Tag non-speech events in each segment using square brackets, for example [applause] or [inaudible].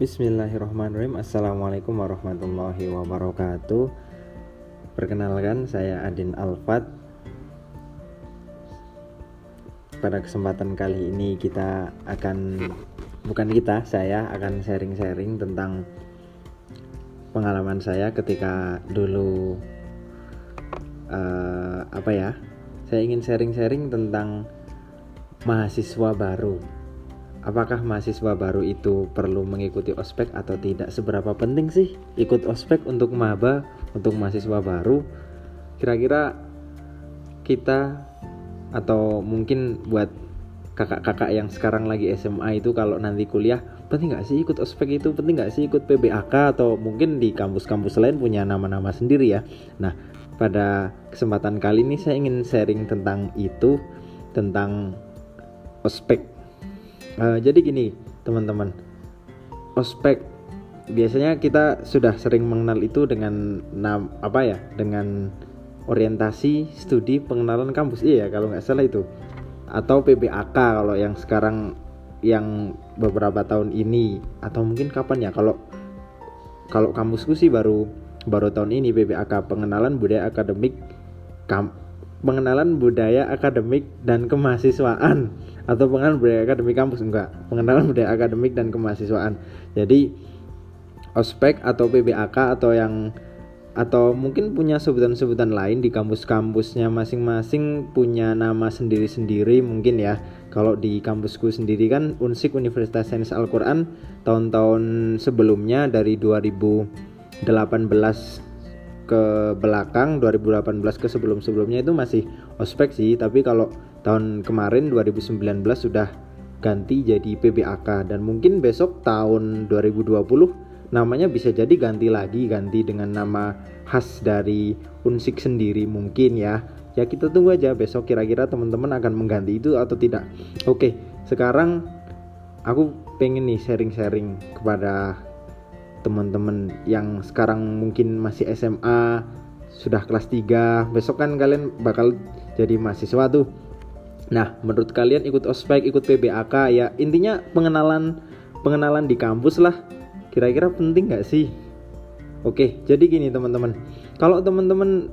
Bismillahirrahmanirrahim. Assalamualaikum warahmatullahi wabarakatuh. Perkenalkan saya Adin Alfat. Pada kesempatan kali ini kita akan Bukan kita, saya akan sharing-sharing tentang Pengalaman saya ketika dulu uh, Apa ya Saya ingin sharing-sharing tentang Mahasiswa baru apakah mahasiswa baru itu perlu mengikuti ospek atau tidak? Seberapa penting sih ikut ospek untuk maba untuk mahasiswa baru? Kira-kira kita atau mungkin buat kakak-kakak yang sekarang lagi SMA itu kalau nanti kuliah penting nggak sih ikut ospek itu? Penting nggak sih ikut PBAK atau mungkin di kampus-kampus lain punya nama-nama sendiri ya? Nah pada kesempatan kali ini saya ingin sharing tentang itu tentang ospek uh, jadi gini teman-teman. Ospek biasanya kita sudah sering mengenal itu dengan nam apa ya dengan orientasi studi pengenalan kampus. Iya kalau nggak salah itu. Atau PBAK kalau yang sekarang yang beberapa tahun ini. Atau mungkin kapan ya kalau kalau kampusku sih baru baru tahun ini PBAK pengenalan budaya akademik kam, pengenalan budaya akademik dan kemahasiswaan. Atau pengenalan budaya akademik kampus enggak. Pengenalan budaya akademik dan kemahasiswaan. Jadi ospek atau PBAK atau yang atau mungkin punya sebutan-sebutan lain di kampus-kampusnya masing-masing punya nama sendiri-sendiri mungkin ya. Kalau di kampusku sendiri kan Unsik Universitas Sains Al-Quran tahun-tahun sebelumnya dari 2018 ke belakang 2018 ke sebelum-sebelumnya itu masih ospek sih. Tapi kalau tahun kemarin 2019 sudah ganti jadi PBAK dan mungkin besok tahun 2020 namanya bisa jadi ganti lagi ganti dengan nama khas dari Unsik sendiri mungkin ya. Ya kita tunggu aja besok kira-kira teman-teman akan mengganti itu atau tidak. Oke sekarang aku pengen nih sharing-sharing kepada teman-teman yang sekarang mungkin masih SMA sudah kelas 3 besok kan kalian bakal jadi mahasiswa tuh Nah, menurut kalian ikut ospek, ikut PBAK ya intinya pengenalan pengenalan di kampus lah. Kira-kira penting nggak sih? Oke, jadi gini teman-teman. Kalau teman-teman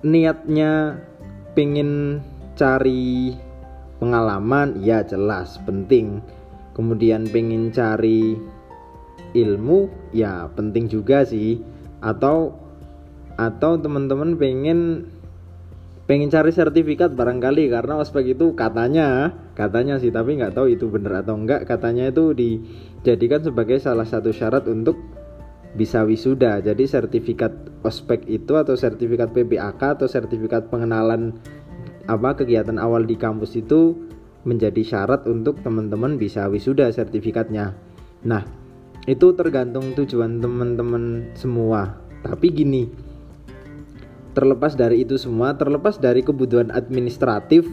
niatnya pengen cari pengalaman, ya jelas penting. Kemudian pengen cari ilmu, ya penting juga sih. Atau atau teman-teman pengen pengen cari sertifikat barangkali karena ospek itu katanya katanya sih tapi nggak tahu itu bener atau enggak katanya itu dijadikan sebagai salah satu syarat untuk bisa wisuda. Jadi sertifikat ospek itu atau sertifikat PBAK atau sertifikat pengenalan apa kegiatan awal di kampus itu menjadi syarat untuk teman-teman bisa wisuda sertifikatnya. Nah itu tergantung tujuan teman-teman semua tapi gini Terlepas dari itu semua, terlepas dari kebutuhan administratif,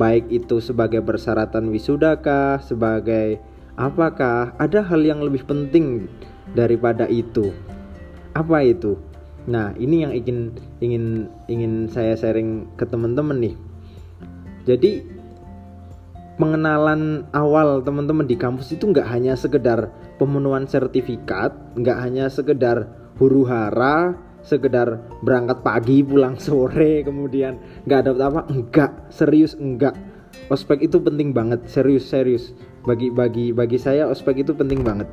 baik itu sebagai persyaratan wisudakah, sebagai apakah, ada hal yang lebih penting daripada itu. Apa itu? Nah, ini yang ingin ingin ingin saya sharing ke teman-teman nih. Jadi pengenalan awal teman-teman di kampus itu nggak hanya sekedar pemenuhan sertifikat, nggak hanya sekedar huru hara, sekedar berangkat pagi pulang sore [laughs] kemudian nggak ada apa enggak serius enggak ospek itu penting banget serius serius. Bagi bagi bagi saya ospek itu penting banget.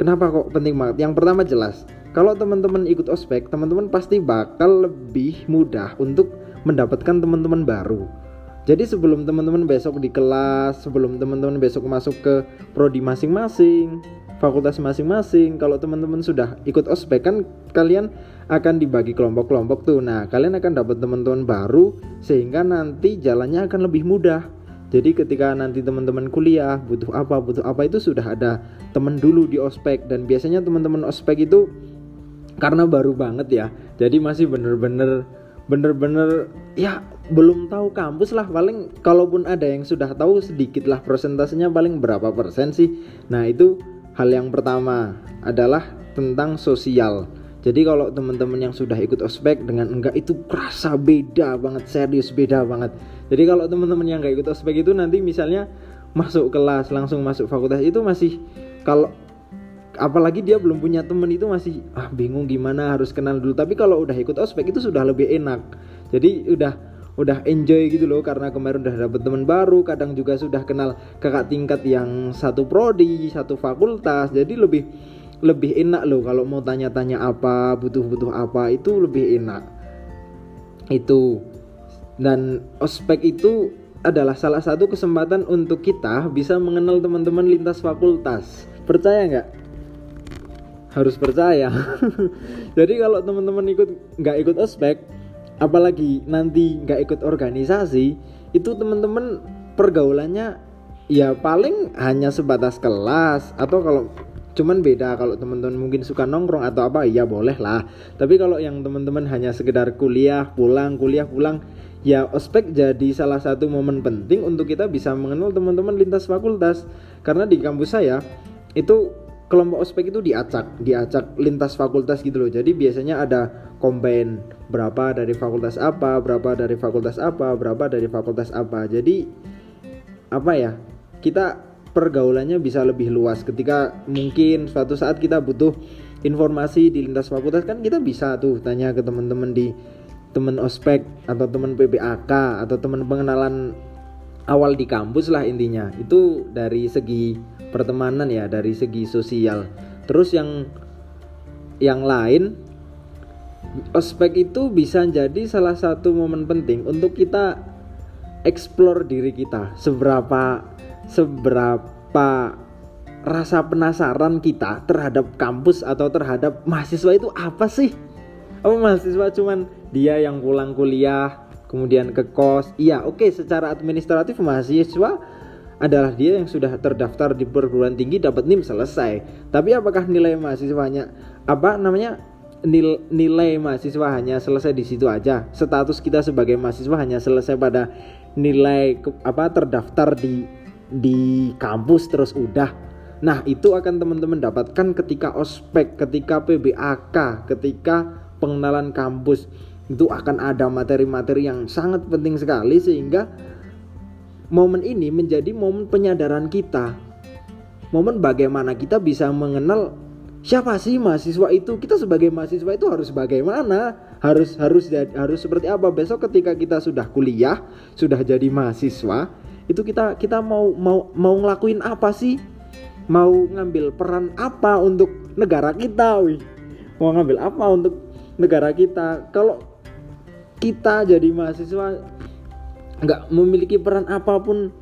Kenapa kok penting banget? Yang pertama jelas kalau teman-teman ikut ospek teman-teman pasti bakal lebih mudah untuk mendapatkan teman-teman baru jadi sebelum teman-teman besok di kelas, sebelum teman-teman besok masuk ke prodi masing-masing, fakultas masing-masing, kalau teman-teman sudah ikut ospek kan kalian akan dibagi kelompok-kelompok tuh. Nah, kalian akan dapat teman-teman baru sehingga nanti jalannya akan lebih mudah. Jadi ketika nanti teman-teman kuliah butuh apa, butuh apa itu sudah ada teman dulu di ospek dan biasanya teman-teman ospek itu karena baru banget ya. Jadi masih bener-bener bener-bener ya belum tahu kampus lah paling kalaupun ada yang sudah tahu sedikit lah persentasenya paling berapa persen sih. Nah itu hal yang pertama adalah tentang sosial. Jadi kalau teman-teman yang sudah ikut ospek dengan enggak itu kerasa beda banget serius beda banget. Jadi kalau teman-teman yang enggak ikut ospek itu nanti misalnya masuk kelas langsung masuk fakultas itu masih kalau apalagi dia belum punya temen itu masih ah bingung gimana harus kenal dulu. Tapi kalau udah ikut ospek itu sudah lebih enak. Jadi udah udah enjoy gitu loh karena kemarin udah dapet teman baru kadang juga sudah kenal kakak tingkat yang satu prodi satu fakultas jadi lebih lebih enak loh kalau mau tanya-tanya apa butuh-butuh apa itu lebih enak. Itu. Dan ospek itu adalah salah satu kesempatan untuk kita bisa mengenal teman-teman lintas fakultas. Percaya nggak? Harus percaya. [laughs] Jadi kalau teman-teman ikut nggak ikut ospek apalagi nanti nggak ikut organisasi itu teman-teman pergaulannya ya paling hanya sebatas kelas atau kalau cuman beda kalau teman-teman mungkin suka nongkrong atau apa ya boleh lah. Tapi kalau yang teman-teman hanya sekedar kuliah pulang kuliah pulang ya ospek jadi salah satu momen penting untuk kita bisa mengenal teman-teman lintas fakultas. Karena di kampus saya itu kelompok ospek itu diacak diacak lintas fakultas gitu loh. Jadi biasanya ada combine berapa dari fakultas apa berapa dari fakultas apa berapa dari fakultas apa. Jadi apa ya kita pergaulannya bisa lebih luas. Ketika mungkin suatu saat kita butuh informasi di lintas fakultas kan kita bisa tuh tanya ke teman-teman di teman ospek atau teman PBAK atau teman pengenalan awal di kampus lah intinya. Itu dari segi pertemanan ya dari segi sosial. Terus yang yang lain ospek itu bisa jadi salah satu momen penting untuk kita explore diri kita. Seberapa seberapa rasa penasaran kita terhadap kampus atau terhadap mahasiswa itu apa sih? Apa mahasiswa cuman dia yang pulang kuliah kemudian ke kos? Iya oke okay, secara administratif mahasiswa adalah dia yang sudah terdaftar di perguruan tinggi dapat NIM selesai. Tapi apakah nilai mahasiswanya apa namanya nil, nilai mahasiswa hanya selesai di situ aja? Status kita sebagai mahasiswa hanya selesai pada nilai apa terdaftar di di kampus terus udah. Nah, itu akan teman-teman dapatkan ketika ospek, ketika PBAK, ketika pengenalan kampus. Itu akan ada materi-materi yang sangat penting sekali sehingga momen ini menjadi momen penyadaran kita. Momen bagaimana kita bisa mengenal siapa sih mahasiswa itu? Kita sebagai mahasiswa itu harus bagaimana? Harus harus harus seperti apa? Besok ketika kita sudah kuliah, sudah jadi mahasiswa, itu kita kita mau mau mau ngelakuin apa sih? Mau ngambil peran apa untuk negara kita, wih? Mau ngambil apa untuk negara kita? Kalau kita jadi mahasiswa nggak memiliki peran apa pun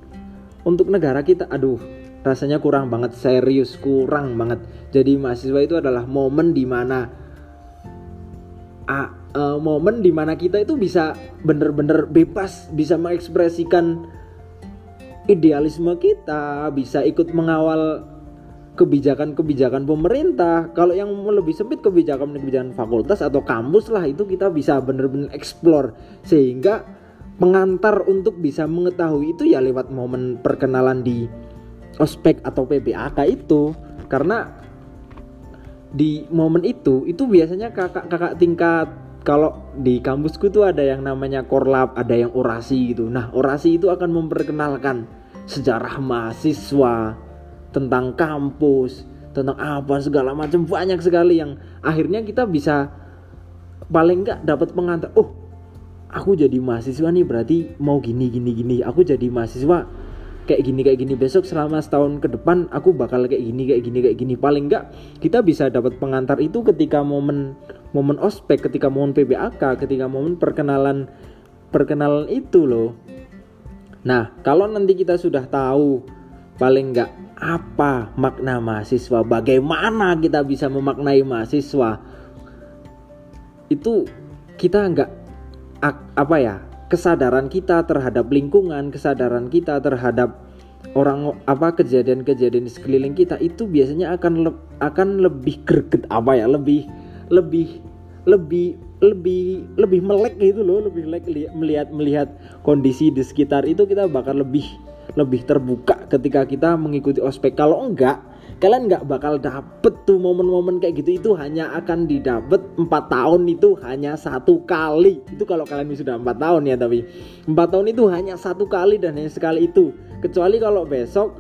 untuk negara kita. Aduh rasanya kurang banget serius kurang banget. Jadi mahasiswa itu adalah momen di mana uh, uh, momen di mana kita itu bisa bener-bener bebas bisa mengekspresikan idealisme kita bisa ikut mengawal kebijakan-kebijakan pemerintah. Kalau yang lebih sempit kebijakan-kebijakan fakultas atau kampus lah itu kita bisa bener-bener explore. Sehingga pengantar untuk bisa mengetahui itu ya lewat momen perkenalan di ospek atau PBAK itu karena di momen itu itu biasanya kakak-kakak tingkat kalau di kampusku tuh ada yang namanya korlap, ada yang orasi gitu. Nah, orasi itu akan memperkenalkan sejarah mahasiswa, tentang kampus, tentang apa segala macam banyak sekali yang akhirnya kita bisa paling enggak dapat pengantar. Oh, aku jadi mahasiswa nih berarti mau gini gini gini. Aku jadi mahasiswa kayak gini kayak gini. Besok selama setahun ke depan aku bakal kayak gini kayak gini kayak gini. Paling enggak kita bisa dapat pengantar itu ketika momen momen ospek ketika momen PBAK ketika momen perkenalan perkenalan itu loh. Nah kalau nanti kita sudah tahu paling enggak apa makna mahasiswa bagaimana kita bisa memaknai mahasiswa itu kita enggak apa ya kesadaran kita terhadap lingkungan, kesadaran kita terhadap orang apa kejadian-kejadian di sekeliling kita itu biasanya akan le, akan lebih greget apa ya lebih lebih lebih lebih lebih melek gitu loh lebih melek melihat melihat kondisi di sekitar itu kita bakal lebih lebih terbuka ketika kita mengikuti ospek. Kalau enggak kalian nggak bakal dapet tuh momen-momen kayak gitu. Itu hanya akan didapat empat tahun itu hanya satu kali. Itu kalau kalian sudah empat tahun ya tapi empat tahun itu hanya satu kali dan hanya sekali itu. Kecuali kalau besok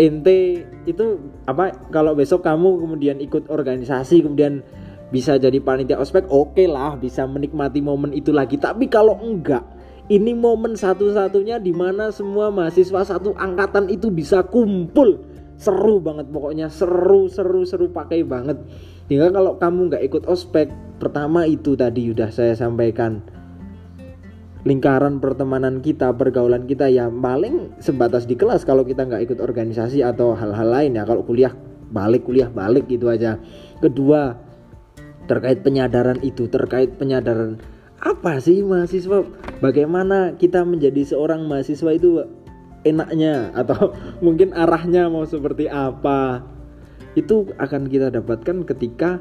ente itu apa kalau besok kamu kemudian ikut organisasi kemudian bisa jadi panitia ospek oke okay lah bisa menikmati momen itu lagi. Tapi kalau enggak ini momen satu-satunya di mana semua mahasiswa satu angkatan itu bisa kumpul seru banget pokoknya. Seru seru seru pakai banget. Hingga kalau kamu nggak ikut ospek pertama itu tadi udah saya sampaikan. Lingkaran pertemanan kita, pergaulan kita ya paling sebatas di kelas kalau kita nggak ikut organisasi atau hal-hal lain ya. Kalau kuliah balik kuliah balik gitu aja. Kedua terkait penyadaran itu terkait penyadaran apa sih mahasiswa? Bagaimana kita menjadi seorang mahasiswa itu enaknya atau [laughs] mungkin arahnya mau seperti apa. Itu akan kita dapatkan ketika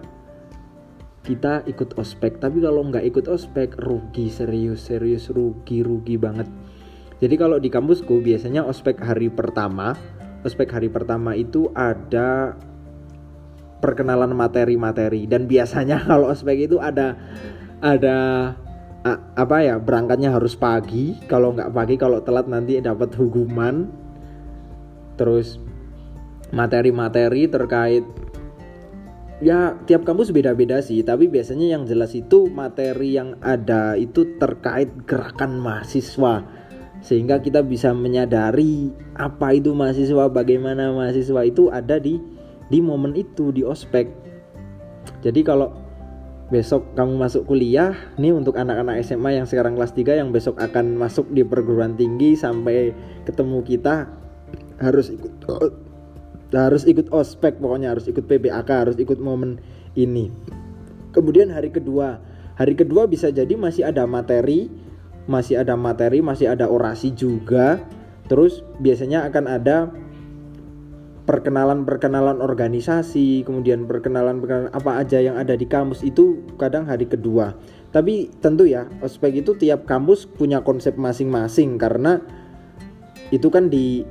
kita ikut ospek. Tapi kalau nggak ikut ospek rugi serius serius rugi rugi banget. Jadi kalau di kampusku biasanya ospek hari pertama ospek hari pertama itu ada perkenalan materi-materi. Dan biasanya [laughs] kalau ospek itu ada ada apa ya berangkatnya harus pagi. Kalau nggak pagi kalau telat nanti dapat hukuman. Terus materi-materi terkait ya tiap kampus beda-beda sih. Tapi biasanya yang jelas itu materi yang ada itu terkait gerakan mahasiswa. Sehingga kita bisa menyadari apa itu mahasiswa bagaimana mahasiswa itu ada di di momen itu di ospek. Jadi kalau besok kamu masuk kuliah nih untuk anak-anak SMA yang sekarang kelas 3 yang besok akan masuk di perguruan tinggi sampai ketemu kita harus ikut harus ikut ospek pokoknya harus ikut PBAK harus ikut momen ini. Kemudian hari kedua hari kedua bisa jadi masih ada materi masih ada materi masih ada orasi juga. Terus biasanya akan ada perkenalan-perkenalan organisasi, kemudian perkenalan-perkenalan apa aja yang ada di kampus itu kadang hari kedua. Tapi tentu ya, ospek itu tiap kampus punya konsep masing-masing karena itu kan di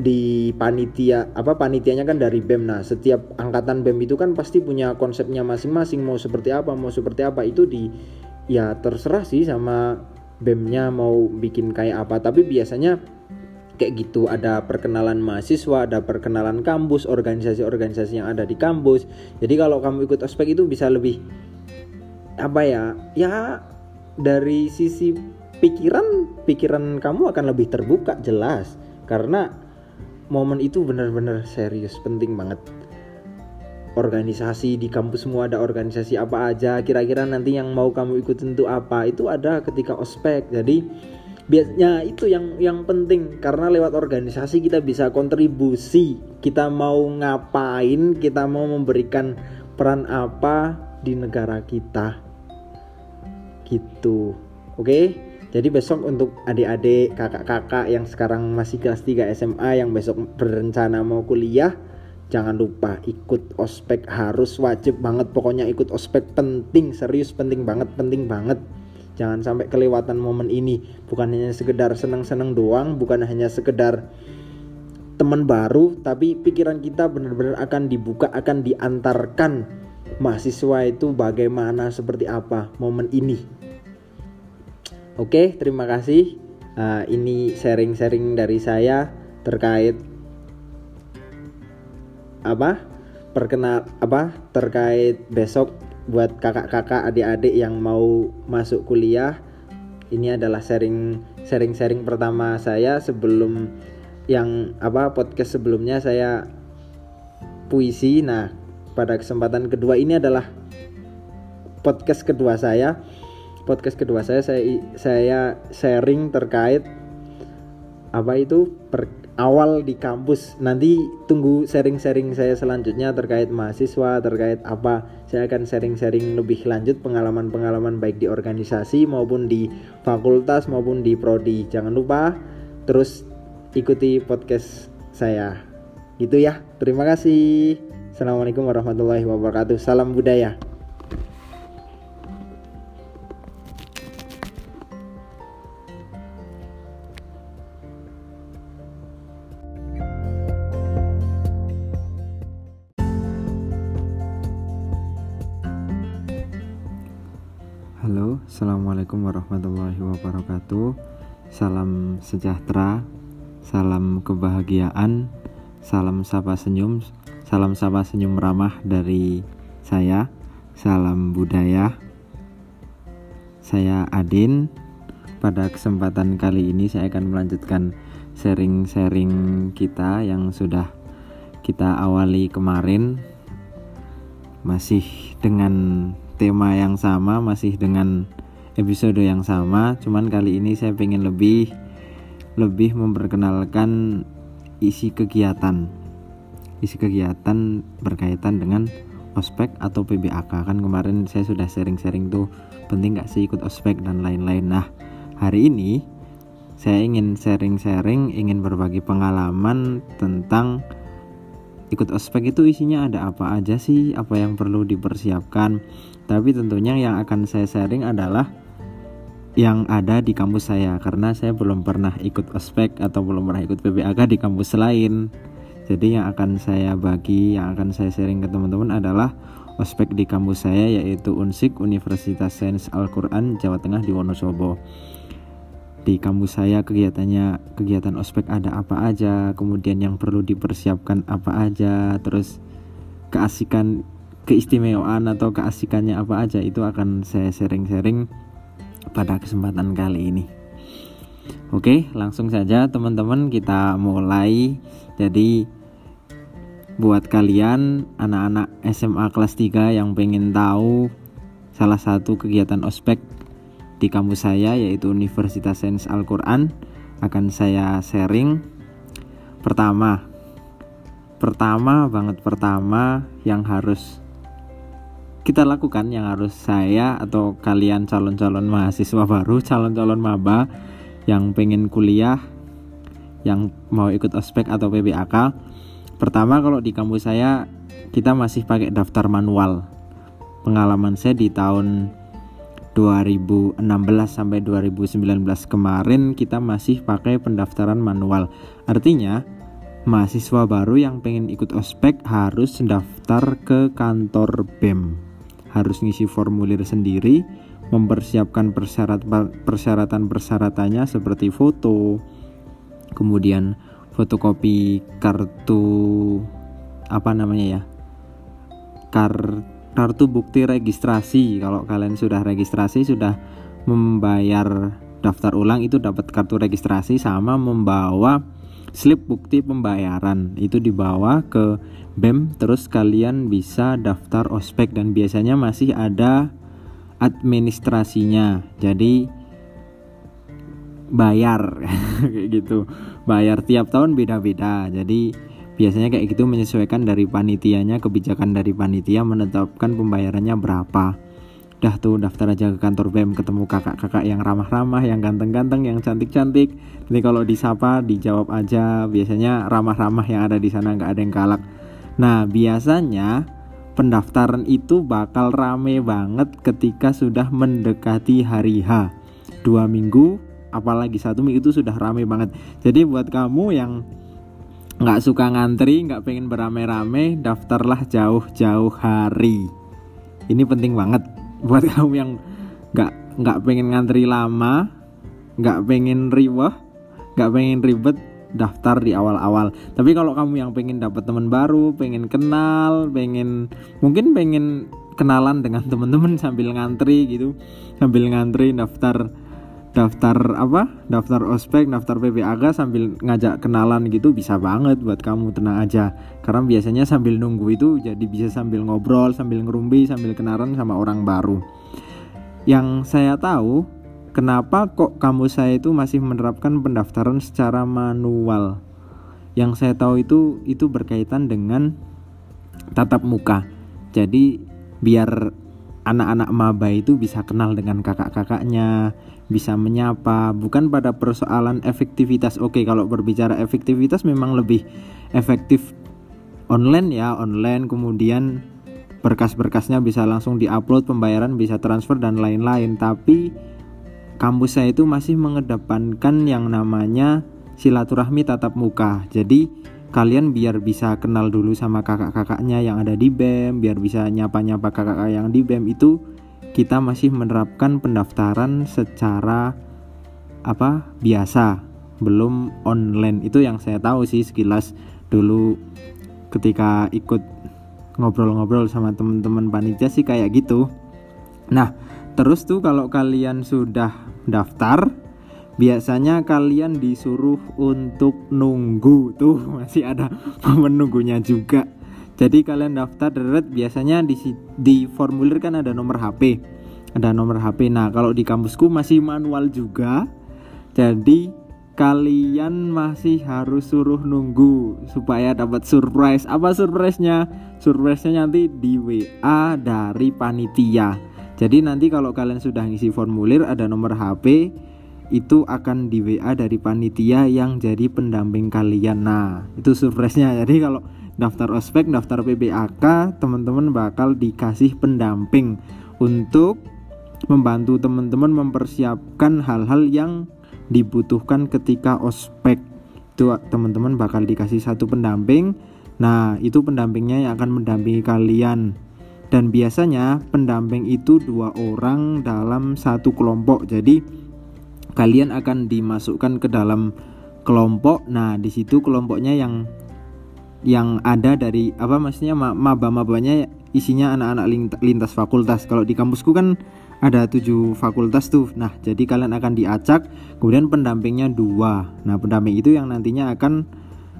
di panitia apa panitianya kan dari BEM. Nah setiap angkatan BEM itu kan pasti punya konsepnya masing-masing mau seperti apa mau seperti apa. Itu di ya terserah sih sama BEM-nya mau bikin kayak apa. Tapi biasanya kayak gitu. Ada perkenalan mahasiswa ada perkenalan kampus organisasi-organisasi yang ada di kampus. Jadi kalau kamu ikut ospek itu bisa lebih apa ya ya dari sisi pikiran pikiran kamu akan lebih terbuka jelas. Karena momen itu benar-benar serius penting banget. Organisasi di kampus semua ada organisasi apa aja kira-kira nanti yang mau kamu ikutin itu apa itu ada ketika ospek. Jadi biasanya itu yang yang penting. Karena lewat organisasi kita bisa kontribusi. Kita mau ngapain kita mau memberikan peran apa di negara kita. Gitu. Oke? Jadi besok untuk adik-adik, kakak-kakak yang sekarang masih kelas 3 SMA yang besok berencana mau kuliah, jangan lupa ikut ospek. Harus wajib banget. Pokoknya ikut ospek penting serius penting banget penting banget jangan sampai kelewatan momen ini bukan hanya sekedar senang-senang doang bukan hanya sekedar teman baru tapi pikiran kita benar-benar akan dibuka akan diantarkan mahasiswa itu bagaimana seperti apa momen ini Oke, terima kasih. Uh, ini sharing-sharing dari saya terkait apa? Perkenal apa? Terkait besok buat kakak-kakak, adik-adik yang mau masuk kuliah. Ini adalah sharing sharing-sharing pertama saya sebelum yang apa podcast sebelumnya saya puisi. Nah, pada kesempatan kedua ini adalah podcast kedua saya podcast kedua saya saya saya sharing terkait apa itu per, awal di kampus. Nanti tunggu sharing-sharing saya selanjutnya terkait mahasiswa terkait apa. Saya akan sharing-sharing lebih lanjut pengalaman-pengalaman baik di organisasi maupun di fakultas maupun di prodi. Jangan lupa terus ikuti podcast saya. Gitu ya. Terima kasih. Assalamualaikum warahmatullahi wabarakatuh. Salam budaya Assalamualaikum warahmatullahi wabarakatuh Salam sejahtera salam kebahagiaan, salam sapa senyum, salam sapa senyum ramah dari saya, salam budaya. Saya Adin. Pada kesempatan kali ini saya akan melanjutkan sharing-sharing kita yang sudah kita awali kemarin masih dengan tema yang sama, masih dengan episode yang sama, cuman kali ini saya pengen lebih lebih memperkenalkan isi kegiatan. Isi kegiatan berkaitan dengan ospek atau PBAK kan kemarin saya sudah sharing-sharing tuh penting gak sih ikut ospek dan lain-lain. Nah hari ini saya ingin sharing-sharing ingin berbagi pengalaman tentang ikut ospek itu isinya ada apa aja sih? Apa yang perlu dipersiapkan tapi tentunya yang akan saya sharing adalah yang ada di kampus saya karena saya belum pernah ikut ospek atau belum pernah ikut PBAK di kampus lain. Jadi yang akan saya bagi, yang akan saya sharing ke teman-teman adalah ospek di kampus saya yaitu Unsik Universitas Sains Al-Qur'an Jawa Tengah di Wonosobo. Di kampus saya kegiatannya kegiatan ospek ada apa aja, kemudian yang perlu dipersiapkan apa aja, terus keasikan keistimewaan atau keasikannya apa aja itu akan saya sharing-sharing pada kesempatan kali ini. Oke, langsung saja teman-teman kita mulai. Jadi buat kalian anak-anak SMA kelas 3 yang pengen tahu salah satu kegiatan ospek di kampus saya yaitu Universitas Sains Al-Qur'an akan saya sharing. Pertama, pertama banget pertama yang harus kita lakukan yang harus saya atau kalian calon-calon mahasiswa baru, calon-calon maba yang pengen kuliah, yang mau ikut ospek atau PBAK. Pertama kalau di kampus saya kita masih pakai daftar manual. Pengalaman saya di tahun 2016 sampai 2019 kemarin kita masih pakai pendaftaran manual. Artinya mahasiswa baru yang pengen ikut ospek harus daftar ke kantor BEM harus ngisi formulir sendiri, mempersiapkan persyaratan-persyaratannya seperti foto, kemudian fotokopi kartu apa namanya ya? Kar, kartu bukti registrasi. Kalau kalian sudah registrasi sudah membayar daftar ulang itu dapat kartu registrasi sama membawa slip bukti pembayaran. Itu dibawa ke BEM terus kalian bisa daftar ospek. Dan biasanya masih ada administrasinya. Jadi bayar. [laughs] Kayak gitu. Bayar tiap tahun beda-beda. Jadi biasanya kayak gitu menyesuaikan dari panitianya kebijakan dari panitia menetapkan pembayarannya berapa Dah tuh daftar aja ke kantor BEM ketemu kakak-kakak yang ramah-ramah, yang ganteng-ganteng, yang cantik-cantik. Nanti kalau disapa dijawab aja. Biasanya ramah-ramah yang ada di sana nggak ada yang galak. Nah biasanya pendaftaran itu bakal rame banget ketika sudah mendekati hari H. Dua minggu, apalagi satu minggu itu sudah rame banget. Jadi buat kamu yang nggak suka ngantri, nggak pengen beramai-ramai, daftarlah jauh-jauh hari. Ini penting banget buat [laughs] kamu yang nggak nggak pengen ngantri lama nggak pengen riwah nggak pengen ribet daftar di awal-awal. Tapi kalau kamu yang pengen dapat teman baru pengen kenal pengen mungkin pengen kenalan dengan [laughs] teman-teman sambil ngantri gitu sambil ngantri daftar daftar apa? Daftar ospek daftar PPAG sambil ngajak kenalan gitu bisa banget buat kamu tenang aja. Karena biasanya sambil nunggu itu jadi bisa sambil ngobrol sambil ngerumbi sambil kenalan sama orang baru. Yang saya tahu kenapa kok kamu saya itu masih menerapkan pendaftaran secara manual? Yang saya tahu itu itu berkaitan dengan tatap muka. Jadi biar anak-anak maba itu bisa kenal dengan kakak-kakaknya, bisa menyapa, bukan pada persoalan efektivitas. Oke, kalau berbicara efektivitas memang lebih efektif online ya, online kemudian berkas-berkasnya bisa langsung diupload, pembayaran bisa transfer dan lain-lain. Tapi kampus saya itu masih mengedepankan yang namanya silaturahmi tatap muka. Jadi kalian biar bisa kenal dulu sama kakak-kakaknya yang ada di BEM, biar bisa nyapa-nyapa kakak-kakak yang di BEM itu kita masih menerapkan pendaftaran secara apa biasa. Belum online. Itu yang saya tahu sih sekilas dulu ketika ikut ngobrol-ngobrol sama teman-teman panitia sih kayak gitu. Nah terus tuh kalau kalian sudah daftar biasanya kalian disuruh untuk nunggu. Tuh [laughs] masih ada menunggunya juga jadi kalian daftar deret biasanya di di formulir kan ada nomor HP ada nomor HP nah kalau di kampusku masih manual juga. Jadi kalian masih harus suruh nunggu supaya dapat surprise. Apa surprise-nya? Surprise-nya nanti di WA dari panitia. Jadi nanti kalau kalian sudah ngisi formulir ada nomor HP itu akan di WA dari panitia yang jadi pendamping kalian. Nah, itu surprise-nya. Jadi kalau daftar ospek, daftar PBAK, teman-teman bakal dikasih pendamping untuk membantu teman-teman mempersiapkan hal-hal yang dibutuhkan ketika ospek. Itu teman-teman bakal dikasih satu pendamping. Nah, itu pendampingnya yang akan mendampingi kalian. Dan biasanya pendamping itu dua orang dalam satu kelompok. Jadi kalian akan dimasukkan ke dalam kelompok. Nah, di situ kelompoknya yang yang ada dari apa maksudnya maba-mabanya isinya anak-anak lintas fakultas. Kalau di kampusku kan ada tujuh fakultas tuh. Nah, jadi kalian akan diacak, kemudian pendampingnya dua. Nah, pendamping itu yang nantinya akan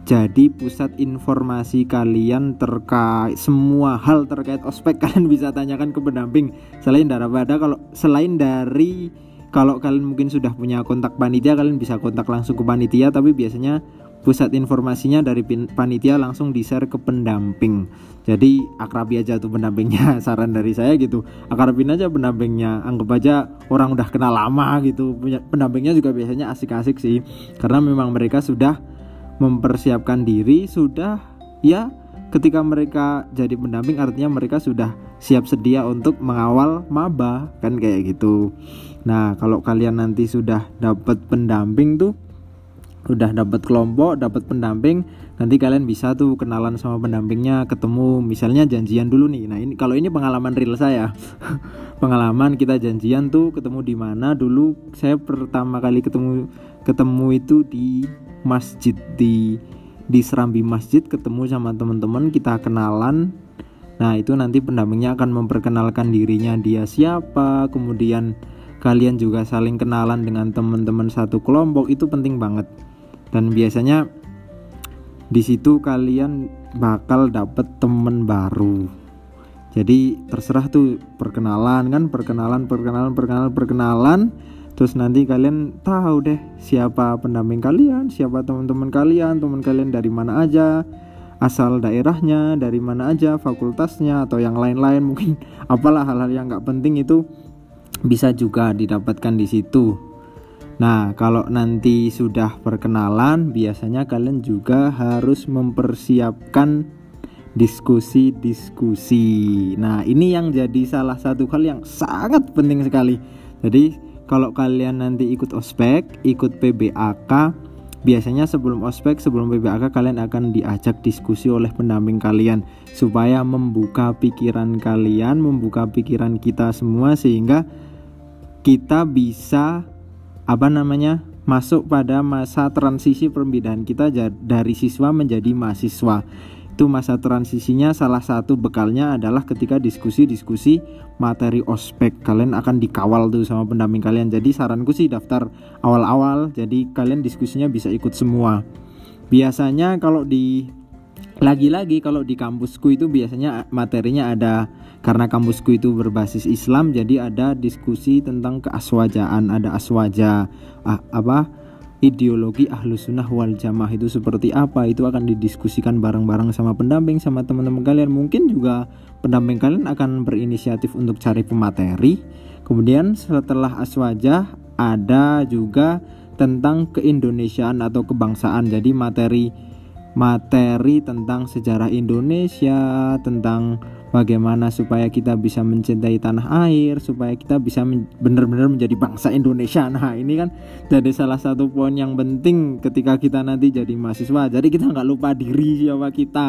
jadi pusat informasi kalian terkait semua hal terkait ospek [laughs] kalian bisa tanyakan ke pendamping selain daripada kalau selain dari kalau kalian mungkin sudah punya kontak panitia kalian bisa kontak langsung ke panitia tapi biasanya pusat informasinya dari panitia langsung di share ke pendamping. Jadi akrabi aja tuh pendampingnya [laughs] saran dari saya gitu. Akrabin aja pendampingnya anggap aja orang udah kenal lama gitu. Pendampingnya juga biasanya asik-asik sih. Karena memang mereka sudah mempersiapkan diri sudah ya ketika mereka jadi pendamping artinya mereka sudah siap sedia untuk mengawal maba kan kayak gitu. Nah, kalau kalian nanti sudah dapat pendamping tuh udah dapat kelompok, dapat pendamping, nanti kalian bisa tuh kenalan sama pendampingnya, ketemu. Misalnya janjian dulu nih. Nah, ini kalau ini pengalaman real saya. [laughs] pengalaman kita janjian tuh ketemu di mana. Dulu saya pertama kali ketemu ketemu itu di masjid di di Serambi Masjid. Ketemu sama teman-teman kita kenalan. Nah, itu nanti pendampingnya akan memperkenalkan dirinya dia siapa, kemudian kalian juga saling kenalan dengan teman-teman satu kelompok. Itu penting banget dan biasanya di situ kalian bakal dapet temen baru. Jadi terserah tuh perkenalan kan perkenalan perkenalan perkenalan perkenalan. Terus nanti kalian tahu deh siapa pendamping kalian siapa teman-teman kalian teman kalian dari mana aja asal daerahnya dari mana aja fakultasnya atau yang lain-lain. [laughs] Mungkin apalah hal-hal yang nggak penting itu bisa juga didapatkan di situ. Nah, kalau nanti sudah perkenalan, biasanya kalian juga harus mempersiapkan diskusi-diskusi. Nah, ini yang jadi salah satu hal yang sangat penting sekali. Jadi, kalau kalian nanti ikut ospek, ikut PBAK, biasanya sebelum ospek, sebelum PBAK kalian akan diajak diskusi oleh pendamping kalian supaya membuka pikiran kalian, membuka pikiran kita semua sehingga kita bisa apa namanya masuk pada masa transisi perpindahan kita dari siswa menjadi mahasiswa. Itu masa transisinya salah satu bekalnya adalah ketika diskusi-diskusi materi ospek. Kalian akan dikawal tuh sama pendamping kalian. Jadi saranku sih daftar awal-awal jadi kalian diskusinya bisa ikut semua. Biasanya kalau di lagi-lagi kalau di kampusku itu biasanya materinya ada karena kampusku itu berbasis Islam jadi ada diskusi tentang keaswajaan ada aswaja ah, apa ideologi ahlu sunnah wal jamaah itu seperti apa itu akan didiskusikan bareng-bareng sama pendamping sama teman-teman kalian. Mungkin juga pendamping kalian akan berinisiatif untuk cari pemateri. Kemudian setelah aswaja ada juga tentang keindonesiaan atau kebangsaan. Jadi materi materi tentang sejarah Indonesia tentang bagaimana supaya kita bisa mencintai tanah air supaya kita bisa benar-benar menjadi bangsa Indonesia. Nah ini kan jadi salah satu poin yang penting ketika kita nanti jadi mahasiswa. Jadi kita nggak lupa diri siapa kita.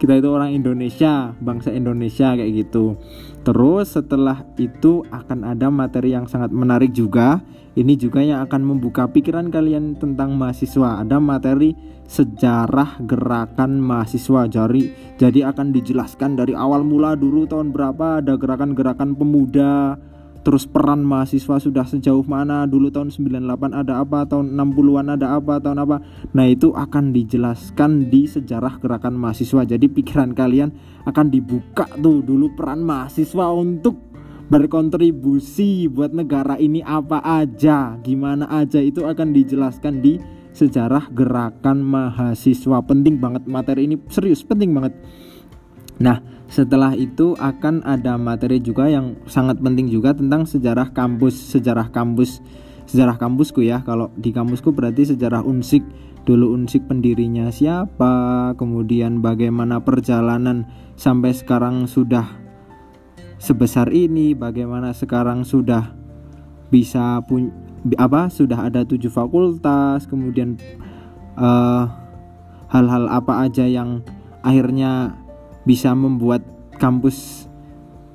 Kita itu orang Indonesia bangsa Indonesia kayak gitu. Terus setelah itu akan ada materi yang sangat menarik juga ini juga yang akan membuka pikiran kalian tentang mahasiswa. Ada materi sejarah gerakan mahasiswa jadi jadi akan dijelaskan dari awal mula dulu tahun berapa ada gerakan-gerakan pemuda terus peran mahasiswa sudah sejauh mana dulu tahun 98 ada apa tahun 60-an ada apa tahun apa. Nah itu akan dijelaskan di sejarah gerakan mahasiswa. Jadi pikiran kalian akan dibuka tuh dulu peran mahasiswa untuk berkontribusi buat negara ini apa aja gimana aja itu akan dijelaskan di sejarah gerakan mahasiswa penting banget materi ini serius penting banget nah setelah itu akan ada materi juga yang sangat penting juga tentang sejarah kampus, sejarah kampus, sejarah kampusku ya. Kalau di kampusku berarti sejarah Unsik. Dulu Unsik pendirinya siapa, kemudian bagaimana perjalanan sampai sekarang sudah sebesar ini, bagaimana sekarang sudah bisa pun apa sudah ada tujuh fakultas, kemudian eh, hal-hal apa aja yang akhirnya bisa membuat kampus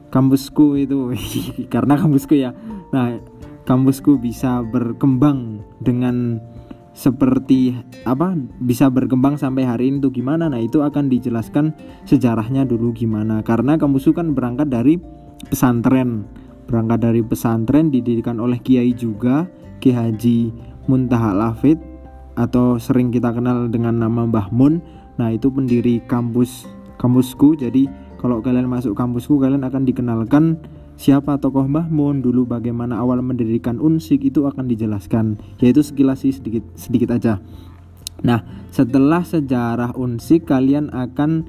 kampusku itu [laughs] karena kampusku ya nah kampusku bisa berkembang dengan seperti apa bisa berkembang sampai hari ini tuh gimana? Nah itu akan dijelaskan sejarahnya dulu gimana. Karena kampusku kan berangkat dari pesantren. Berangkat dari pesantren didirikan oleh kiai juga Ki Haji Muntaha Lafid atau sering kita kenal dengan nama Mbah Mun. Nah itu pendiri kampus kampusku. Jadi kalau kalian masuk kampusku kalian akan dikenalkan siapa tokoh Mbah Mun dulu bagaimana awal mendirikan Unsik? Itu akan dijelaskan. Yaitu sekilas sih sedikit sedikit aja. Nah setelah sejarah Unsik kalian akan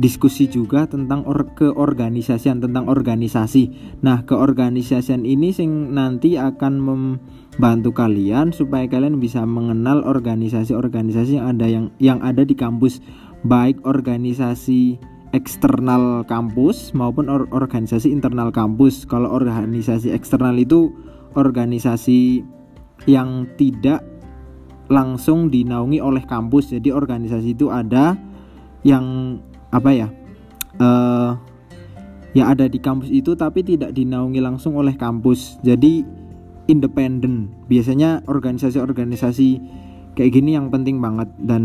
diskusi juga tentang or keorganisasian tentang organisasi. Nah keorganisasian ini sing nanti akan membantu kalian supaya kalian bisa mengenal organisasi-organisasi yang ada yang yang ada di kampus. Baik organisasi eksternal kampus maupun or organisasi internal kampus. Kalau organisasi eksternal itu organisasi yang tidak langsung dinaungi oleh kampus. Jadi organisasi itu ada yang apa ya? Uh, yang ada di kampus itu tapi tidak dinaungi langsung oleh kampus. Jadi independen. Biasanya organisasi-organisasi kayak gini yang penting banget dan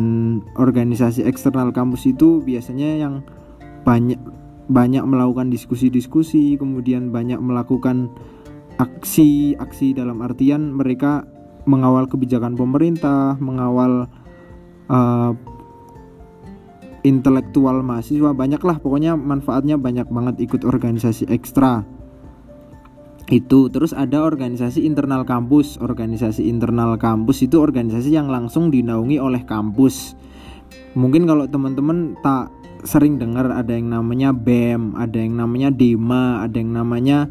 organisasi eksternal kampus itu biasanya yang banyak banyak melakukan diskusi-diskusi kemudian banyak melakukan aksi-aksi dalam artian mereka mengawal kebijakan pemerintah mengawal uh, intelektual mahasiswa banyaklah. Pokoknya manfaatnya banyak banget ikut organisasi ekstra. Itu terus ada organisasi internal kampus. Organisasi internal kampus itu organisasi yang langsung dinaungi oleh kampus. Mungkin kalau teman-teman tak sering dengar ada yang namanya BEM ada yang namanya DEMA ada yang namanya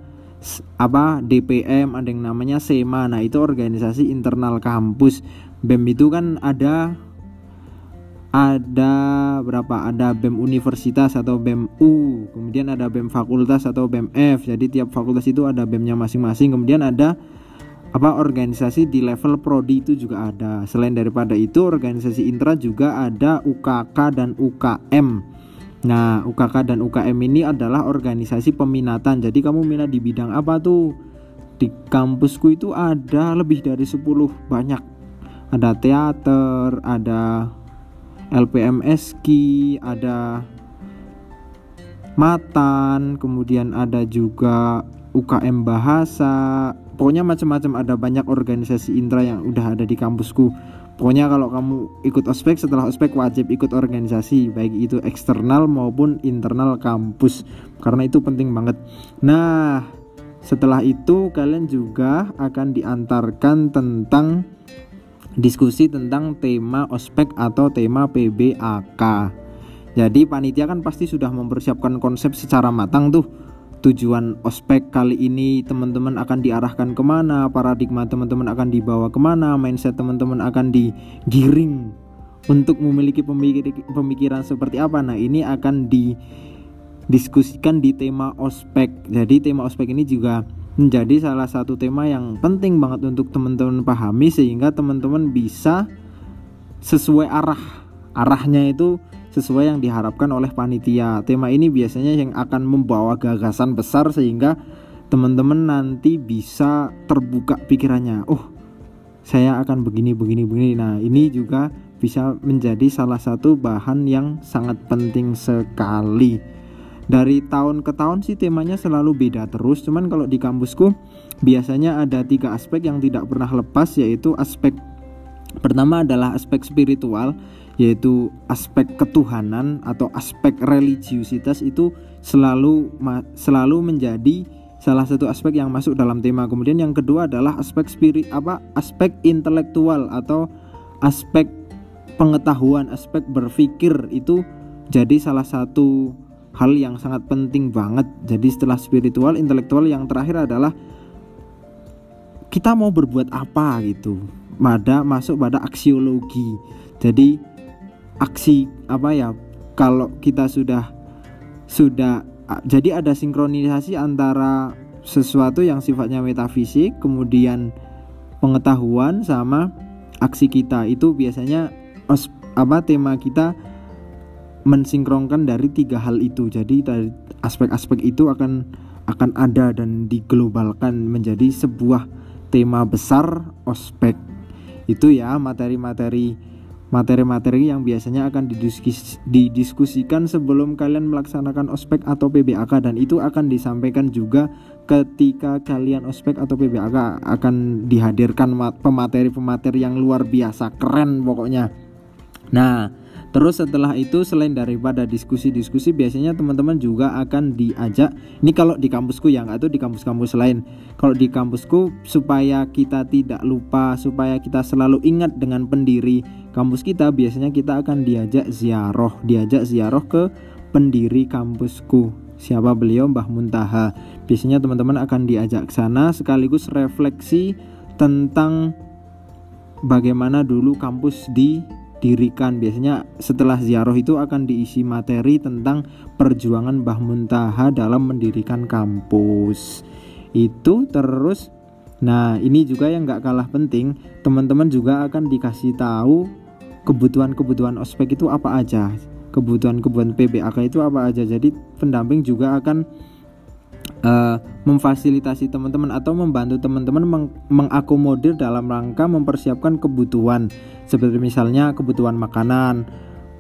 apa DPM ada yang namanya SEMA nah itu organisasi internal kampus. BEM itu kan ada ada berapa? Ada BEM universitas atau BEM U kemudian ada BEM fakultas atau BEM F. Jadi tiap fakultas itu ada BEM-nya masing-masing. Kemudian ada apa organisasi di level prodi itu juga ada. Selain daripada itu organisasi intra juga ada UKK dan UKM nah UKK dan UKM ini adalah organisasi peminatan jadi kamu minat di bidang apa tuh di kampusku itu ada lebih dari 10 banyak ada teater ada LPMSK, ada Matan, kemudian ada juga UKM Bahasa. Pokoknya macam-macam ada banyak organisasi intra yang udah ada di kampusku. Pokoknya kalau kamu ikut ospek setelah ospek wajib ikut organisasi baik itu eksternal maupun internal kampus karena itu penting banget. Nah, setelah itu kalian juga akan diantarkan tentang diskusi tentang tema ospek atau tema PBAK. Jadi panitia kan pasti sudah mempersiapkan konsep secara matang tuh tujuan ospek kali ini teman-teman akan diarahkan ke mana paradigma teman-teman akan dibawa ke mana mindset teman-teman akan digiring untuk memiliki pemikiran seperti apa. Nah ini akan didiskusikan di tema ospek. Jadi tema ospek ini juga menjadi salah satu tema yang penting banget untuk teman-teman pahami sehingga teman-teman bisa sesuai arah. Arahnya itu sesuai yang diharapkan oleh panitia. Tema ini biasanya yang akan membawa gagasan besar sehingga teman-teman nanti bisa terbuka pikirannya. Oh, saya akan begini begini begini. Nah, ini juga bisa menjadi salah satu bahan yang sangat penting sekali. Dari tahun ke tahun sih temanya selalu beda terus. Cuman kalau di kampusku biasanya ada tiga aspek yang tidak pernah lepas yaitu aspek pertama adalah aspek spiritual yaitu aspek ketuhanan atau aspek religiusitas itu selalu selalu menjadi salah satu aspek yang masuk dalam tema. Kemudian yang kedua adalah aspek spirit apa? aspek intelektual atau aspek pengetahuan, aspek berpikir itu jadi salah satu hal yang sangat penting banget. Jadi setelah spiritual, intelektual yang terakhir adalah kita mau berbuat apa gitu. Pada masuk pada aksiologi. Jadi aksi apa ya? Kalau kita sudah sudah jadi ada sinkronisasi antara sesuatu yang sifatnya metafisik kemudian pengetahuan sama aksi kita itu biasanya apa tema kita mensinkronkan dari tiga hal itu jadi aspek-aspek itu akan akan ada dan diglobalkan menjadi sebuah tema besar ospek itu ya materi-materi materi-materi yang biasanya akan didiskus didiskusikan sebelum kalian melaksanakan ospek atau PBAK dan itu akan disampaikan juga ketika kalian ospek atau PBAK akan dihadirkan pemateri-pemateri yang luar biasa keren pokoknya. Nah, Terus setelah itu selain daripada diskusi-diskusi biasanya teman-teman juga akan diajak ini kalau di kampusku yang atau di kampus-kampus lain. Kalau di kampusku supaya kita tidak lupa, supaya kita selalu ingat dengan pendiri kampus kita biasanya kita akan diajak ziarah, diajak ziarah ke pendiri kampusku. Siapa beliau? Mbah Muntaha. Biasanya teman-teman akan diajak ke sana sekaligus refleksi tentang bagaimana dulu kampus di didirikan biasanya setelah ziarah itu akan diisi materi tentang perjuangan Mbah Muntaha dalam mendirikan kampus itu terus nah ini juga yang gak kalah penting teman-teman juga akan dikasih tahu kebutuhan-kebutuhan ospek itu apa aja? Kebutuhan-kebutuhan PBAK itu apa aja? Jadi pendamping juga akan uh, memfasilitasi teman-teman atau membantu teman-teman meng mengakomodir dalam rangka mempersiapkan kebutuhan. Seperti misalnya kebutuhan makanan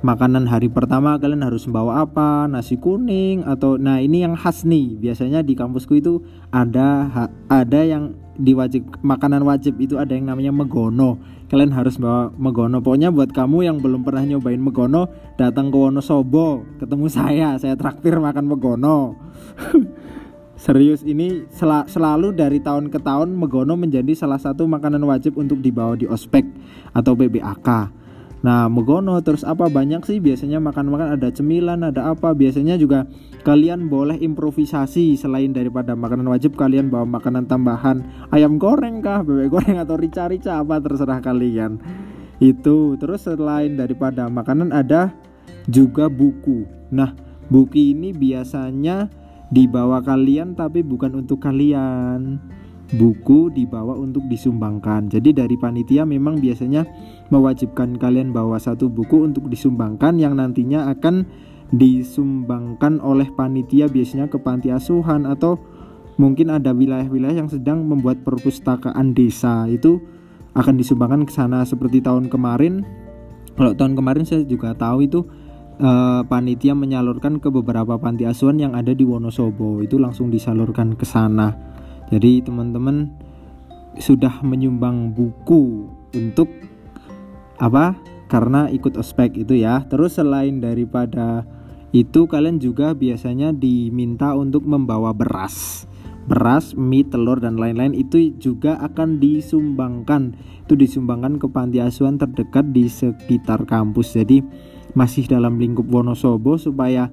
makanan hari pertama kalian harus membawa apa? Nasi kuning atau nah ini yang khas nih. Biasanya di kampusku itu ada ada yang diwajib makanan wajib itu ada yang namanya megono. Kalian harus bawa megono. Pokoknya buat kamu yang belum pernah nyobain megono datang ke Wonosobo. Ketemu saya saya traktir makan megono. [laughs] Serius ini sel selalu dari tahun ke tahun megono menjadi salah satu makanan wajib untuk dibawa di ospek atau PBAK. Nah, megono terus apa banyak sih biasanya makan-makan ada cemilan, ada apa. Biasanya juga kalian boleh improvisasi selain daripada makanan wajib kalian bawa makanan tambahan ayam goreng kah, bebek goreng atau rica-rica apa terserah kalian. Itu terus selain daripada makanan ada juga buku. Nah, buku ini biasanya dibawa kalian tapi bukan untuk kalian buku dibawa untuk disumbangkan. Jadi dari panitia memang biasanya mewajibkan kalian bawa satu buku untuk disumbangkan yang nantinya akan disumbangkan oleh panitia biasanya ke panti asuhan atau mungkin ada wilayah-wilayah yang sedang membuat perpustakaan desa. Itu akan disumbangkan ke sana seperti tahun kemarin. Kalau tahun kemarin saya juga tahu itu uh, panitia menyalurkan ke beberapa panti asuhan yang ada di Wonosobo. Itu langsung disalurkan ke sana jadi teman-teman sudah menyumbang buku untuk apa karena ikut ospek itu ya terus selain daripada itu kalian juga biasanya diminta untuk membawa beras beras, mie, telur dan lain-lain itu juga akan disumbangkan. Itu disumbangkan ke panti asuhan terdekat di sekitar kampus. Jadi masih dalam lingkup Wonosobo supaya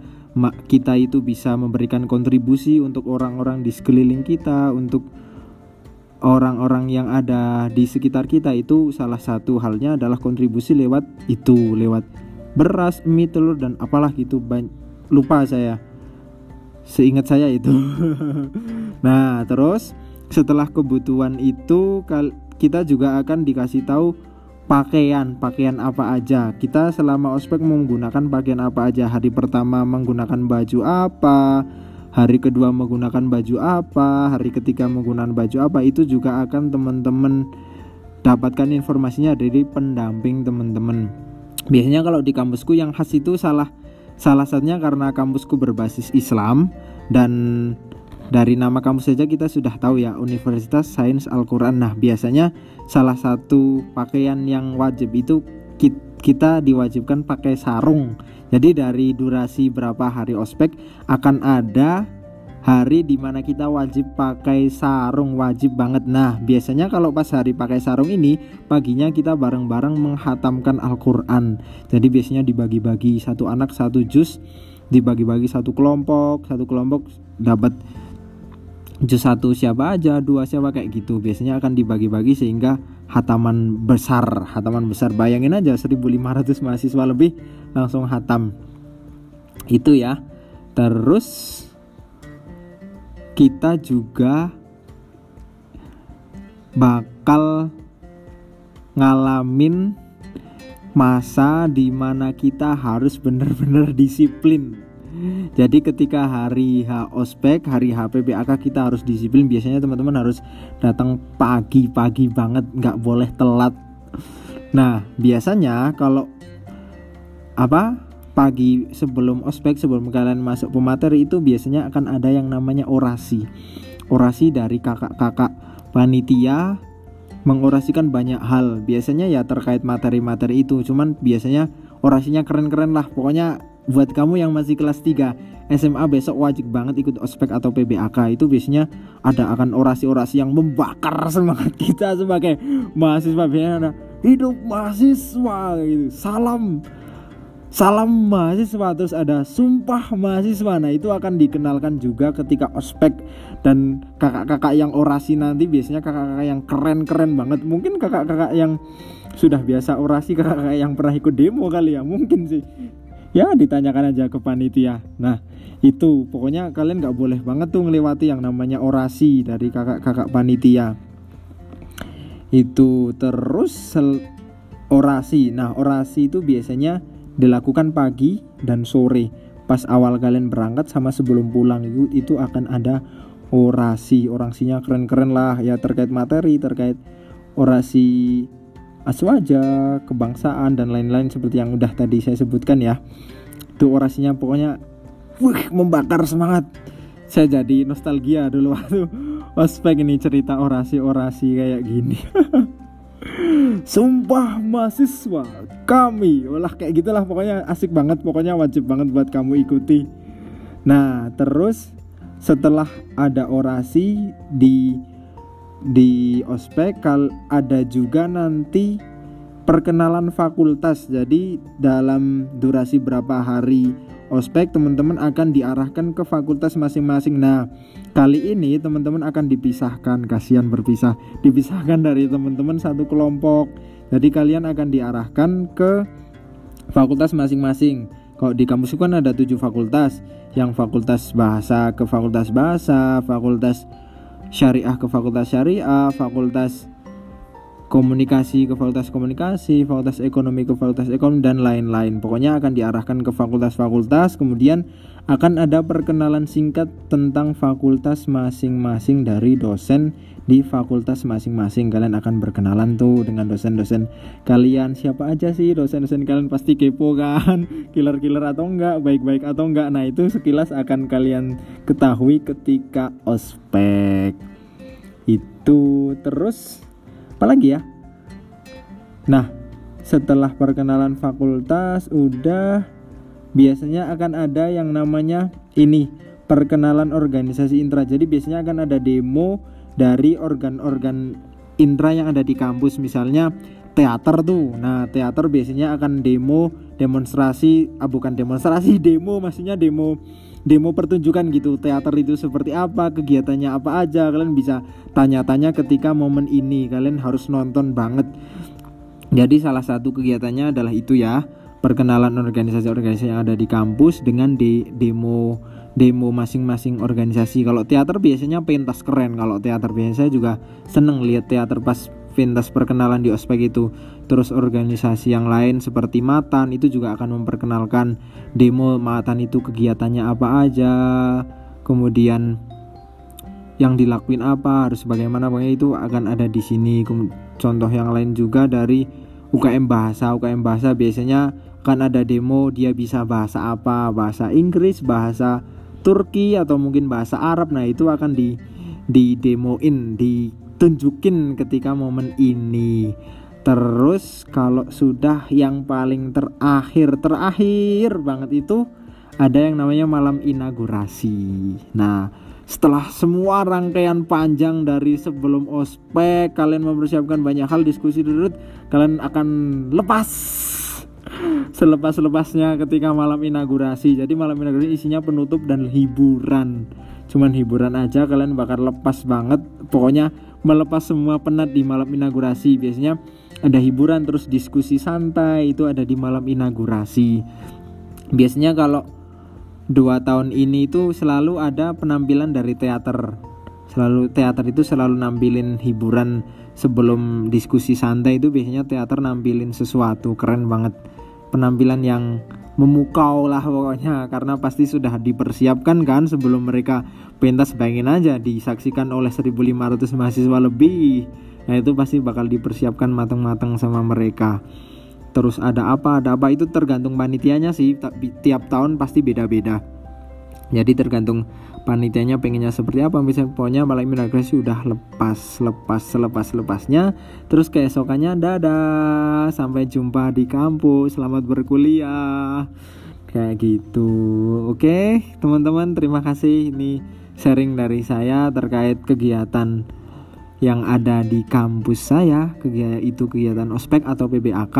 kita itu bisa memberikan kontribusi untuk orang-orang di sekeliling kita, untuk orang-orang yang ada di sekitar kita itu salah satu halnya adalah kontribusi lewat itu, lewat beras, mie, telur dan apalah gitu. Lupa saya. Seingat saya itu. [laughs] nah, terus setelah kebutuhan itu kita juga akan dikasih tahu pakaian pakaian apa aja? Kita selama ospek menggunakan pakaian apa aja? Hari pertama menggunakan baju apa? Hari kedua menggunakan baju apa? Hari ketiga menggunakan baju apa? Itu juga akan teman-teman dapatkan informasinya dari pendamping teman-teman. Biasanya kalau di kampusku yang khas itu salah salah satunya karena kampusku berbasis Islam dan dari nama kampus saja kita sudah tahu ya Universitas Sains Al-Quran. Nah biasanya salah satu pakaian yang wajib itu kita diwajibkan pakai sarung. Jadi dari durasi berapa hari ospek akan ada hari di mana kita wajib pakai sarung wajib banget. Nah biasanya kalau pas hari pakai sarung ini paginya kita bareng-bareng menghatamkan Al-Quran. Jadi biasanya dibagi-bagi satu anak satu jus dibagi-bagi satu kelompok satu kelompok dapat juz satu siapa aja dua siapa kayak gitu. Biasanya akan dibagi-bagi sehingga hataman besar hataman besar. Bayangin aja 1500 mahasiswa lebih langsung hatam. Itu ya. Terus kita juga bakal ngalamin masa di mana kita harus benar-benar disiplin jadi ketika hari H ospek, hari H PPAK kita harus disiplin. Biasanya teman-teman harus datang pagi-pagi banget, nggak boleh telat. Nah biasanya kalau apa pagi sebelum ospek sebelum kalian masuk pemateri itu biasanya akan ada yang namanya orasi. Orasi dari kakak-kakak panitia mengorasikan banyak hal. Biasanya ya terkait materi-materi itu. Cuman biasanya orasinya keren-keren lah. Pokoknya buat kamu yang masih kelas 3 SMA besok wajib banget ikut ospek atau PBAK itu biasanya ada akan orasi-orasi yang membakar semangat kita sebagai mahasiswa. Biasanya ada hidup mahasiswa gitu. Salam salam mahasiswa. Terus ada sumpah mahasiswa. Nah itu akan dikenalkan juga ketika ospek. Dan kakak-kakak yang orasi nanti biasanya kakak-kakak yang keren-keren banget. Mungkin kakak-kakak yang sudah biasa orasi kakak-kakak yang pernah ikut demo kali ya. Mungkin sih ya ditanyakan aja ke panitia. Nah itu pokoknya kalian nggak boleh banget tuh ngelewati yang namanya orasi dari kakak-kakak panitia. Itu terus orasi. Nah orasi itu biasanya dilakukan pagi dan sore. Pas awal kalian berangkat sama sebelum pulang itu itu akan ada orasi. Orasinya keren-keren lah. Ya terkait materi terkait orasi aswaja, kebangsaan dan lain-lain seperti yang udah tadi saya sebutkan ya. Itu orasinya pokoknya wih, membakar semangat. Saya jadi nostalgia dulu waktu [laughs] ospek ini cerita orasi-orasi kayak gini. [laughs] Sumpah mahasiswa kami Olah kayak gitulah pokoknya asik banget Pokoknya wajib banget buat kamu ikuti Nah terus setelah ada orasi di di ospek kal ada juga nanti perkenalan fakultas. Jadi dalam durasi berapa hari ospek teman-teman akan diarahkan ke fakultas masing-masing. Nah kali ini teman-teman akan dipisahkan. Kasihan berpisah. Dipisahkan dari teman-teman satu kelompok. Jadi kalian akan diarahkan ke fakultas masing-masing. Kalau di kampus kan ada tujuh fakultas. Yang fakultas bahasa ke fakultas bahasa fakultas syariah ke fakultas syariah, fakultas komunikasi ke fakultas komunikasi, fakultas ekonomi ke fakultas ekonomi dan lain-lain. Pokoknya akan diarahkan ke fakultas-fakultas, kemudian akan ada perkenalan singkat tentang fakultas masing-masing dari dosen di fakultas masing-masing. Kalian akan berkenalan tuh dengan dosen-dosen kalian. Siapa aja sih dosen-dosen kalian? Pasti kepo kan? [laughs] Killer-killer atau enggak? Baik-baik atau enggak? Nah itu sekilas akan kalian ketahui ketika ospek. Itu terus apalagi ya? Nah setelah perkenalan fakultas udah. Biasanya akan ada yang namanya ini perkenalan organisasi intra. Jadi biasanya akan ada demo dari organ-organ intra yang ada di kampus. Misalnya teater tuh. Nah teater biasanya akan demo demonstrasi. Ah, bukan demonstrasi [laughs] demo. Maksudnya demo demo pertunjukan gitu teater itu seperti apa kegiatannya apa aja kalian bisa tanya-tanya ketika momen ini kalian harus nonton banget jadi salah satu kegiatannya adalah itu ya perkenalan organisasi-organisasi yang ada di kampus dengan de demo demo masing-masing organisasi. Kalau teater biasanya pentas keren. Kalau teater biasanya juga seneng lihat teater pas pentas perkenalan di ospek itu. Terus organisasi yang lain seperti Matan itu juga akan memperkenalkan demo Matan itu kegiatannya apa aja kemudian yang dilakuin apa harus bagaimana pokoknya itu akan ada di sini. Contoh yang lain juga dari UKM bahasa. UKM bahasa biasanya kan ada demo dia bisa bahasa apa bahasa Inggris bahasa Turki atau mungkin bahasa Arab. Nah itu akan di di demoin ditunjukin ketika momen ini. Terus kalau sudah yang paling terakhir terakhir banget itu ada yang namanya malam inaugurasi. Nah setelah semua rangkaian panjang dari sebelum ospek kalian mempersiapkan banyak hal diskusi dulu kalian akan lepas. Selepas-lepasnya ketika malam inaugurasi. Jadi malam inaugurasi isinya penutup dan hiburan. Cuman hiburan aja kalian bakal lepas banget. Pokoknya melepas semua penat di malam inaugurasi. Biasanya ada hiburan terus diskusi santai itu ada di malam inaugurasi. Biasanya kalau dua tahun ini itu selalu ada penampilan dari teater. Selalu teater itu selalu nampilin hiburan sebelum diskusi santai. Itu biasanya teater nampilin sesuatu. Keren banget. Penampilan yang memukau lah pokoknya karena pasti sudah dipersiapkan kan sebelum mereka pentas bayangin aja disaksikan oleh 1500 mahasiswa lebih. Nah itu pasti bakal dipersiapkan matang-matang sama mereka. Terus ada apa ada apa? Itu tergantung panitianya sih tiap tahun pasti beda-beda. Jadi tergantung panitianya pengennya seperti apa? Misalnya pokoknya malam inaugurasi udah lepas lepas selepas lepasnya. Terus keesokannya dadah sampai jumpa di kampus selamat berkuliah. Kayak gitu. Oke teman-teman terima kasih. Ini sharing dari saya terkait kegiatan yang ada di kampus saya. Kegiatan itu kegiatan ospek atau PBAK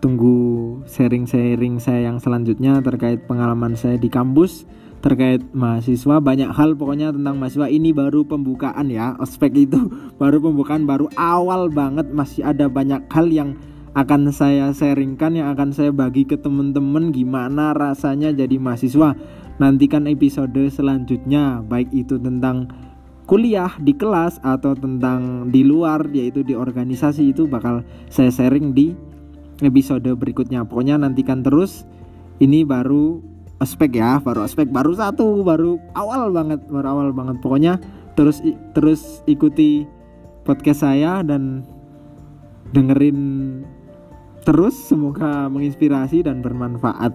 tunggu sharing-sharing saya yang selanjutnya terkait pengalaman saya di kampus terkait mahasiswa. Banyak hal pokoknya tentang mahasiswa. Ini baru pembukaan ya ospek itu. [laughs] Baru pembukaan baru awal banget. Masih ada banyak hal yang akan saya sharingkan yang akan saya bagi ke temen-temen. Gimana rasanya jadi mahasiswa? Nantikan episode selanjutnya. Baik itu tentang kuliah di kelas atau tentang di luar yaitu di organisasi. Itu bakal saya sharing di episode berikutnya. Pokoknya nantikan terus. Ini baru ospek ya baru ospek baru satu baru awal banget baru awal banget. Pokoknya terus terus ikuti podcast saya dan dengerin terus semoga menginspirasi dan bermanfaat.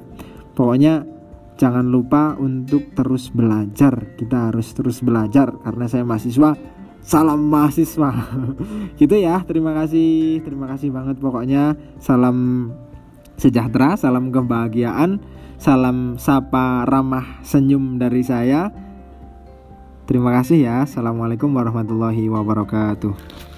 Pokoknya jangan lupa untuk terus belajar kita harus terus belajar karena saya mahasiswa salam mahasiswa. [laughs] Gitu ya terima kasih terima kasih banget pokoknya. Salam sejahtera salam kebahagiaan salam sapa ramah senyum dari saya. Terima kasih ya. Assalamualaikum warahmatullahi wabarakatuh